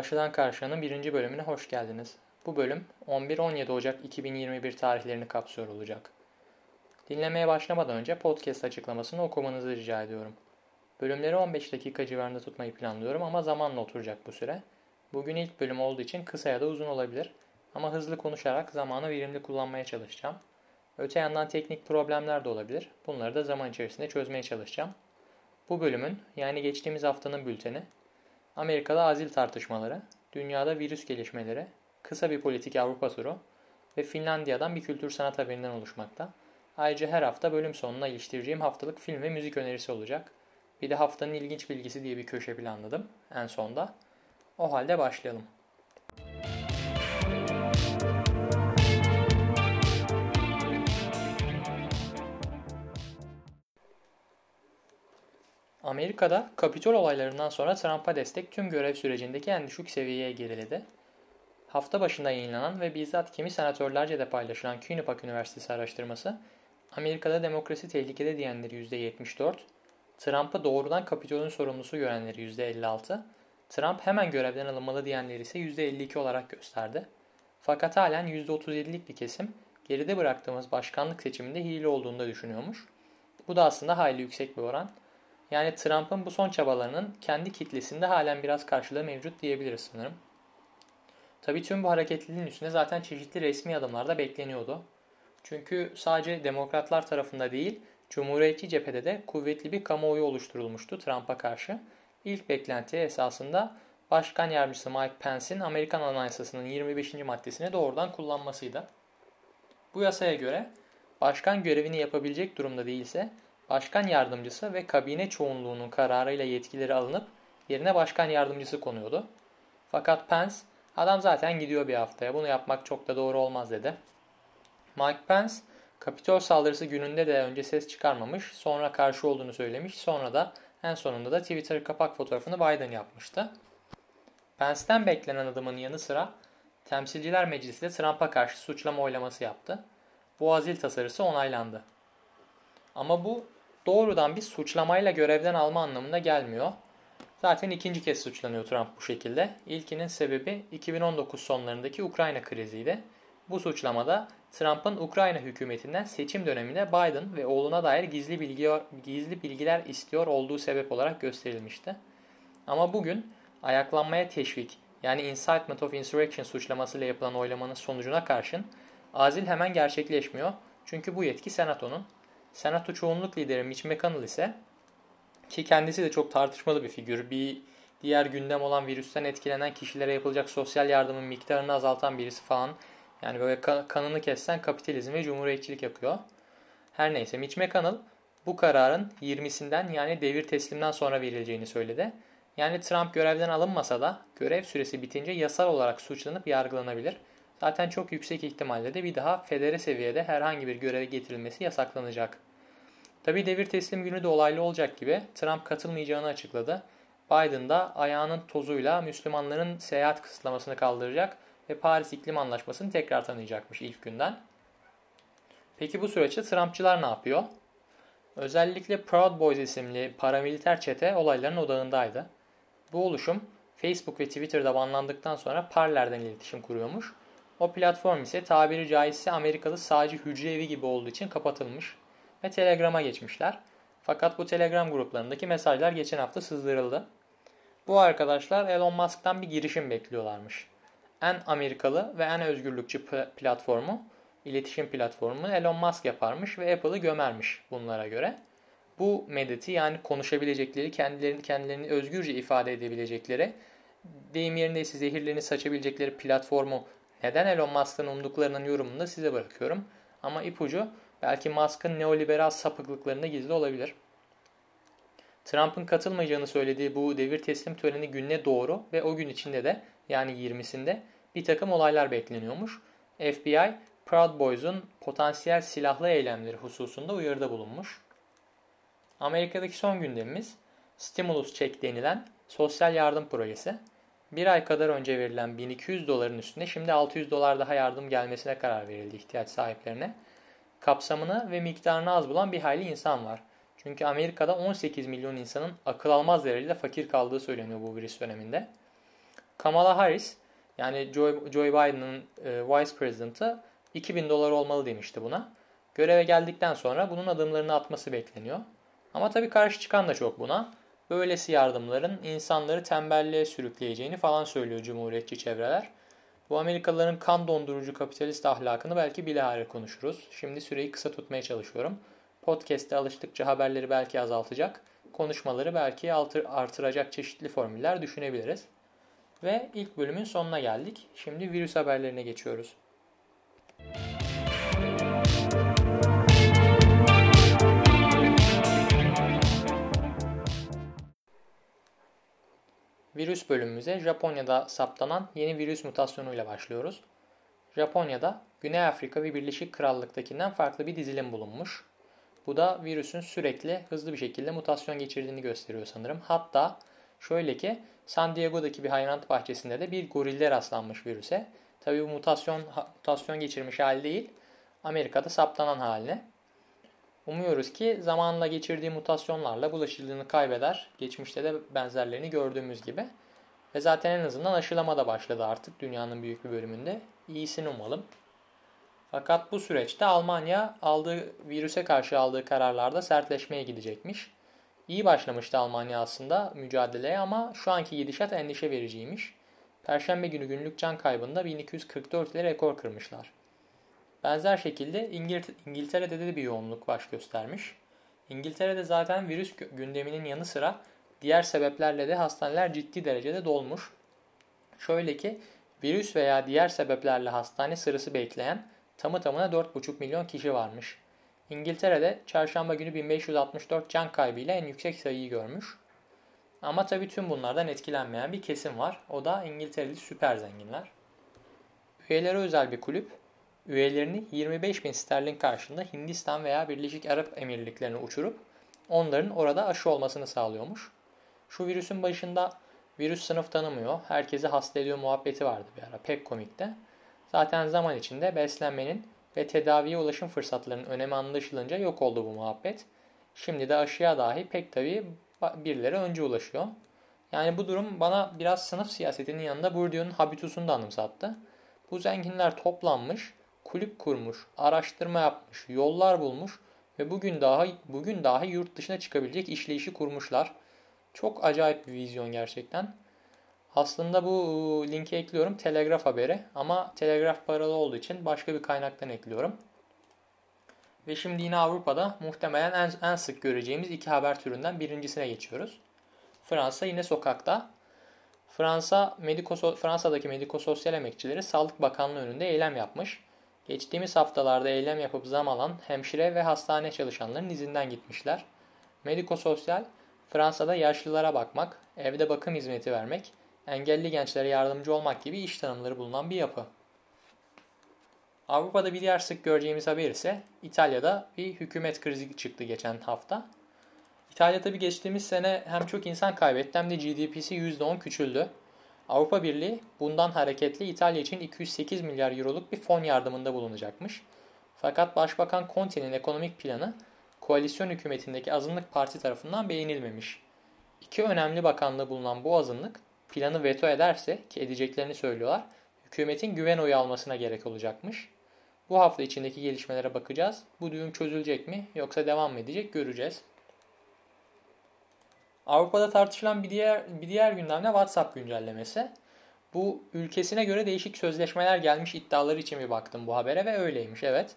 Karşıdan Karşıyanın birinci bölümüne hoş geldiniz. Bu bölüm 11-17 Ocak 2021 tarihlerini kapsıyor olacak. Dinlemeye başlamadan önce podcast açıklamasını okumanızı rica ediyorum. Bölümleri 15 dakika civarında tutmayı planlıyorum ama zamanla oturacak bu süre. Bugün ilk bölüm olduğu için kısa ya da uzun olabilir ama hızlı konuşarak zamanı verimli kullanmaya çalışacağım. Öte yandan teknik problemler de olabilir. Bunları da zaman içerisinde çözmeye çalışacağım. Bu bölümün yani geçtiğimiz haftanın bülteni Amerika'da azil tartışmaları, dünyada virüs gelişmeleri, kısa bir politik Avrupa turu ve Finlandiya'dan bir kültür sanat haberinden oluşmakta. Ayrıca her hafta bölüm sonuna iliştireceğim haftalık film ve müzik önerisi olacak. Bir de haftanın ilginç bilgisi diye bir köşe planladım en sonda. O halde başlayalım. Amerika'da Kapitol olaylarından sonra Trump'a destek tüm görev sürecindeki en düşük seviyeye geriledi. Hafta başında yayınlanan ve bizzat kimi senatörlerce de paylaşılan Quinnipiac Üniversitesi araştırması, Amerika'da demokrasi tehlikede diyenleri %74, Trump'ı doğrudan Kapitol'ün sorumlusu görenleri %56, Trump hemen görevden alınmalı diyenleri ise %52 olarak gösterdi. Fakat halen %37'lik bir kesim geride bıraktığımız başkanlık seçiminde hile olduğunu da düşünüyormuş. Bu da aslında hayli yüksek bir oran. Yani Trump'ın bu son çabalarının kendi kitlesinde halen biraz karşılığı mevcut diyebiliriz sanırım. Tabii tüm bu hareketliliğin üstüne zaten çeşitli resmi adımlar da bekleniyordu. Çünkü sadece demokratlar tarafında değil, Cumhuriyetçi cephede de kuvvetli bir kamuoyu oluşturulmuştu Trump'a karşı. İlk beklenti esasında Başkan Yardımcısı Mike Pence'in Amerikan Anayasası'nın 25. maddesini doğrudan kullanmasıydı. Bu yasaya göre başkan görevini yapabilecek durumda değilse başkan yardımcısı ve kabine çoğunluğunun kararıyla yetkileri alınıp yerine başkan yardımcısı konuyordu. Fakat Pence adam zaten gidiyor bir haftaya bunu yapmak çok da doğru olmaz dedi. Mike Pence Kapitol saldırısı gününde de önce ses çıkarmamış sonra karşı olduğunu söylemiş sonra da en sonunda da Twitter kapak fotoğrafını Biden yapmıştı. Pence'den beklenen adımın yanı sıra Temsilciler Meclisi de Trump'a karşı suçlama oylaması yaptı. Bu azil tasarısı onaylandı. Ama bu doğrudan bir suçlamayla görevden alma anlamına gelmiyor. Zaten ikinci kez suçlanıyor Trump bu şekilde. İlkinin sebebi 2019 sonlarındaki Ukrayna kriziydi. Bu suçlamada Trump'ın Ukrayna hükümetinden seçim döneminde Biden ve oğluna dair gizli, bilgi, gizli bilgiler istiyor olduğu sebep olarak gösterilmişti. Ama bugün ayaklanmaya teşvik yani incitement of insurrection suçlamasıyla yapılan oylamanın sonucuna karşın azil hemen gerçekleşmiyor. Çünkü bu yetki senatonun. Senato çoğunluk lideri Mitch McConnell ise ki kendisi de çok tartışmalı bir figür. Bir diğer gündem olan virüsten etkilenen kişilere yapılacak sosyal yardımın miktarını azaltan birisi falan. Yani böyle kanını kessen kapitalizm ve cumhuriyetçilik yapıyor. Her neyse Mitch McConnell bu kararın 20'sinden yani devir teslimden sonra verileceğini söyledi. Yani Trump görevden alınmasa da görev süresi bitince yasal olarak suçlanıp yargılanabilir. Zaten çok yüksek ihtimalle de bir daha federe seviyede herhangi bir göreve getirilmesi yasaklanacak. Tabi devir teslim günü de olaylı olacak gibi Trump katılmayacağını açıkladı. Biden da ayağının tozuyla Müslümanların seyahat kısıtlamasını kaldıracak ve Paris İklim Anlaşması'nı tekrar tanıyacakmış ilk günden. Peki bu süreçte Trumpçılar ne yapıyor? Özellikle Proud Boys isimli paramiliter çete olayların odağındaydı. Bu oluşum Facebook ve Twitter'da banlandıktan sonra Parler'den iletişim kuruyormuş. O platform ise tabiri caizse Amerikalı sağcı hücre evi gibi olduğu için kapatılmış ve Telegram'a geçmişler. Fakat bu Telegram gruplarındaki mesajlar geçen hafta sızdırıldı. Bu arkadaşlar Elon Musk'tan bir girişim bekliyorlarmış. En Amerikalı ve en özgürlükçü platformu, iletişim platformu Elon Musk yaparmış ve Apple'ı gömermiş bunlara göre. Bu medeti yani konuşabilecekleri, kendilerini kendilerini özgürce ifade edebilecekleri, deyim yerindeyse zehirlerini saçabilecekleri platformu neden Elon Musk'ın umduklarının yorumunu da size bırakıyorum. Ama ipucu belki Musk'ın neoliberal sapıklıklarında gizli olabilir. Trump'ın katılmayacağını söylediği bu devir teslim töreni gününe doğru ve o gün içinde de yani 20'sinde bir takım olaylar bekleniyormuş. FBI, Proud Boys'un potansiyel silahlı eylemleri hususunda uyarıda bulunmuş. Amerika'daki son gündemimiz stimulus check denilen sosyal yardım projesi. Bir ay kadar önce verilen 1200 doların üstüne şimdi 600 dolar daha yardım gelmesine karar verildi ihtiyaç sahiplerine. Kapsamını ve miktarını az bulan bir hayli insan var. Çünkü Amerika'da 18 milyon insanın akıl almaz derecede fakir kaldığı söyleniyor bu virüs döneminde. Kamala Harris yani Joe, Joe Biden'ın e, Vice President'ı 2000 dolar olmalı demişti buna. Göreve geldikten sonra bunun adımlarını atması bekleniyor. Ama tabii karşı çıkan da çok buna. Böylesi yardımların insanları tembelliğe sürükleyeceğini falan söylüyor cumhuriyetçi çevreler. Bu Amerikalıların kan dondurucu kapitalist ahlakını belki bilahare konuşuruz. Şimdi süreyi kısa tutmaya çalışıyorum. Podcast'te alıştıkça haberleri belki azaltacak, konuşmaları belki artıracak çeşitli formüller düşünebiliriz. Ve ilk bölümün sonuna geldik. Şimdi virüs haberlerine geçiyoruz. Virüs bölümümüze Japonya'da saptanan yeni virüs mutasyonuyla başlıyoruz. Japonya'da Güney Afrika ve Birleşik Krallık'takinden farklı bir dizilim bulunmuş. Bu da virüsün sürekli hızlı bir şekilde mutasyon geçirdiğini gösteriyor sanırım. Hatta şöyle ki San Diego'daki bir hayvanat bahçesinde de bir gorilde rastlanmış virüse. Tabii bu mutasyon mutasyon geçirmiş hali değil. Amerika'da saptanan haline. Umuyoruz ki zamanla geçirdiği mutasyonlarla bulaşıcılığını kaybeder. Geçmişte de benzerlerini gördüğümüz gibi. Ve zaten en azından aşılama da başladı artık dünyanın büyük bir bölümünde. İyisini umalım. Fakat bu süreçte Almanya aldığı virüse karşı aldığı kararlarda sertleşmeye gidecekmiş. İyi başlamıştı Almanya aslında mücadeleye ama şu anki gidişat endişe vericiymiş. Perşembe günü günlük can kaybında 1244 ile rekor kırmışlar. Benzer şekilde İngiltere'de de bir yoğunluk baş göstermiş. İngiltere'de zaten virüs gündeminin yanı sıra diğer sebeplerle de hastaneler ciddi derecede dolmuş. Şöyle ki virüs veya diğer sebeplerle hastane sırası bekleyen tamı tamına 4,5 milyon kişi varmış. İngiltere'de çarşamba günü 1564 can kaybıyla en yüksek sayıyı görmüş. Ama tabii tüm bunlardan etkilenmeyen bir kesim var. O da İngiltereli süper zenginler. Üyelere özel bir kulüp üyelerini 25 bin sterlin karşılığında Hindistan veya Birleşik Arap Emirlikleri'ne uçurup onların orada aşı olmasını sağlıyormuş. Şu virüsün başında virüs sınıf tanımıyor, herkesi hasta ediyor muhabbeti vardı bir ara pek komikti. Zaten zaman içinde beslenmenin ve tedaviye ulaşım fırsatlarının önemi anlaşılınca yok oldu bu muhabbet. Şimdi de aşıya dahi pek tabii birileri önce ulaşıyor. Yani bu durum bana biraz sınıf siyasetinin yanında Bourdieu'nun habitusunu da anımsattı. Bu zenginler toplanmış, kulüp kurmuş, araştırma yapmış, yollar bulmuş ve bugün daha bugün dahi yurt dışına çıkabilecek işleyişi kurmuşlar. Çok acayip bir vizyon gerçekten. Aslında bu linki ekliyorum Telegraf haberi ama Telegraf paralı olduğu için başka bir kaynaktan ekliyorum. Ve şimdi yine Avrupa'da muhtemelen en, en sık göreceğimiz iki haber türünden birincisine geçiyoruz. Fransa yine sokakta. Fransa Mediko, Fransa'daki medikososyal emekçileri Sağlık Bakanlığı önünde eylem yapmış. Geçtiğimiz haftalarda eylem yapıp zam alan hemşire ve hastane çalışanların izinden gitmişler. Medikososyal, Fransa'da yaşlılara bakmak, evde bakım hizmeti vermek, engelli gençlere yardımcı olmak gibi iş tanımları bulunan bir yapı. Avrupa'da bir diğer sık göreceğimiz haber ise İtalya'da bir hükümet krizi çıktı geçen hafta. İtalya tabi geçtiğimiz sene hem çok insan kaybetti hem de GDP'si %10 küçüldü. Avrupa Birliği bundan hareketli İtalya için 208 milyar euroluk bir fon yardımında bulunacakmış. Fakat Başbakan Conte'nin ekonomik planı koalisyon hükümetindeki azınlık parti tarafından beğenilmemiş. İki önemli bakanlığı bulunan bu azınlık planı veto ederse ki edeceklerini söylüyorlar, hükümetin güven oyu almasına gerek olacakmış. Bu hafta içindeki gelişmelere bakacağız. Bu düğüm çözülecek mi yoksa devam mı edecek göreceğiz. Avrupa'da tartışılan bir diğer bir diğer gündem de WhatsApp güncellemesi. Bu ülkesine göre değişik sözleşmeler gelmiş iddiaları için bir baktım bu habere ve öyleymiş evet.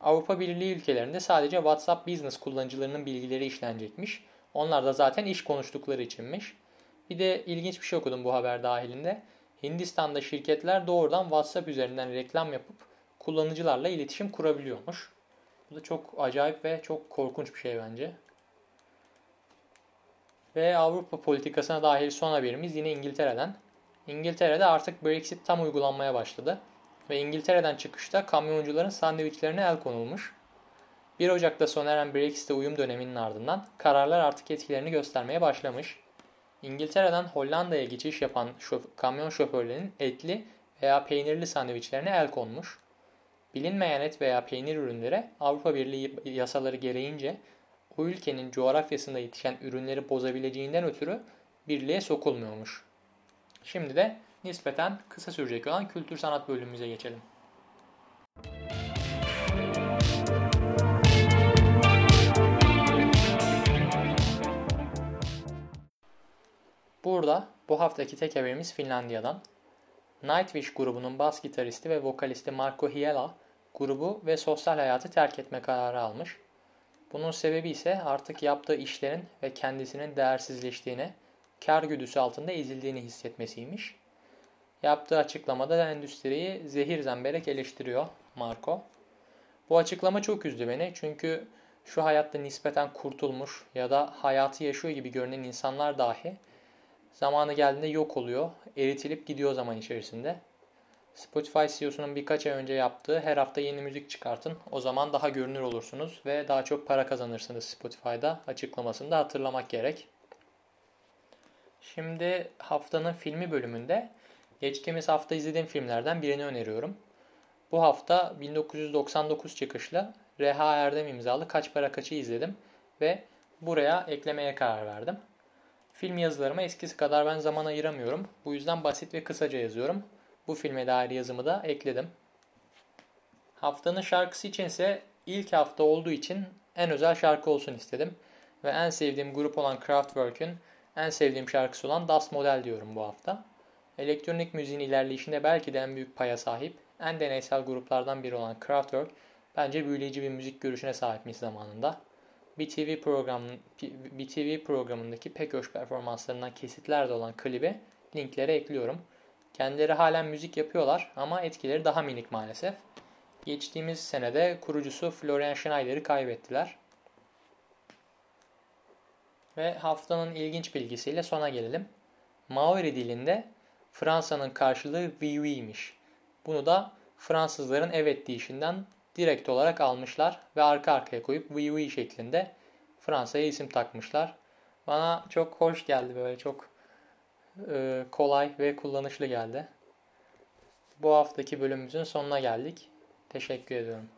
Avrupa Birliği ülkelerinde sadece WhatsApp Business kullanıcılarının bilgileri işlenecekmiş. Onlar da zaten iş konuştukları içinmiş. Bir de ilginç bir şey okudum bu haber dahilinde. Hindistan'da şirketler doğrudan WhatsApp üzerinden reklam yapıp kullanıcılarla iletişim kurabiliyormuş. Bu da çok acayip ve çok korkunç bir şey bence. Ve Avrupa politikasına dair son haberimiz yine İngiltere'den. İngiltere'de artık Brexit tam uygulanmaya başladı. Ve İngiltere'den çıkışta kamyoncuların sandviçlerine el konulmuş. 1 Ocak'ta sona eren Brexit'e uyum döneminin ardından kararlar artık etkilerini göstermeye başlamış. İngiltere'den Hollanda'ya geçiş yapan şof kamyon şoförlerinin etli veya peynirli sandviçlerine el konmuş. Bilinmeyen et veya peynir ürünlere Avrupa Birliği yasaları gereğince o ülkenin coğrafyasında yetişen ürünleri bozabileceğinden ötürü birliğe sokulmuyormuş. Şimdi de nispeten kısa sürecek olan kültür sanat bölümümüze geçelim. Burada bu haftaki tek haberimiz Finlandiya'dan. Nightwish grubunun bas gitaristi ve vokalisti Marco Hiela grubu ve sosyal hayatı terk etme kararı almış. Bunun sebebi ise artık yaptığı işlerin ve kendisinin değersizleştiğini, kar güdüsü altında ezildiğini hissetmesiymiş. Yaptığı açıklamada da endüstriyi zehir zemberek eleştiriyor Marco. Bu açıklama çok üzdü beni çünkü şu hayatta nispeten kurtulmuş ya da hayatı yaşıyor gibi görünen insanlar dahi zamanı geldiğinde yok oluyor, eritilip gidiyor zaman içerisinde. Spotify CEO'sunun birkaç ay önce yaptığı her hafta yeni müzik çıkartın. O zaman daha görünür olursunuz ve daha çok para kazanırsınız Spotify'da açıklamasını da hatırlamak gerek. Şimdi haftanın filmi bölümünde geçtiğimiz hafta izlediğim filmlerden birini öneriyorum. Bu hafta 1999 çıkışlı Reha Erdem imzalı Kaç Para Kaç'ı izledim ve buraya eklemeye karar verdim. Film yazılarıma eskisi kadar ben zaman ayıramıyorum. Bu yüzden basit ve kısaca yazıyorum. Bu filme dair yazımı da ekledim. Haftanın şarkısı için ise ilk hafta olduğu için en özel şarkı olsun istedim. Ve en sevdiğim grup olan Kraftwerk'ün en sevdiğim şarkısı olan Das Model diyorum bu hafta. Elektronik müziğin ilerleyişinde belki de en büyük paya sahip, en deneysel gruplardan biri olan Kraftwerk bence büyüleyici bir müzik görüşüne sahipmiş zamanında. Bir TV, program, bir TV programındaki pek hoş performanslarından kesitler de olan klibi linklere ekliyorum. Kendileri halen müzik yapıyorlar ama etkileri daha minik maalesef. Geçtiğimiz senede kurucusu Florian Schneider'i kaybettiler. Ve haftanın ilginç bilgisiyle sona gelelim. Maori dilinde Fransa'nın karşılığı oui'ymiş. Bunu da Fransızların evet deyişinden direkt olarak almışlar ve arka arkaya koyup oui şeklinde Fransa'ya isim takmışlar. Bana çok hoş geldi böyle çok e, kolay ve kullanışlı geldi. Bu haftaki bölümümüzün sonuna geldik. Teşekkür ediyorum.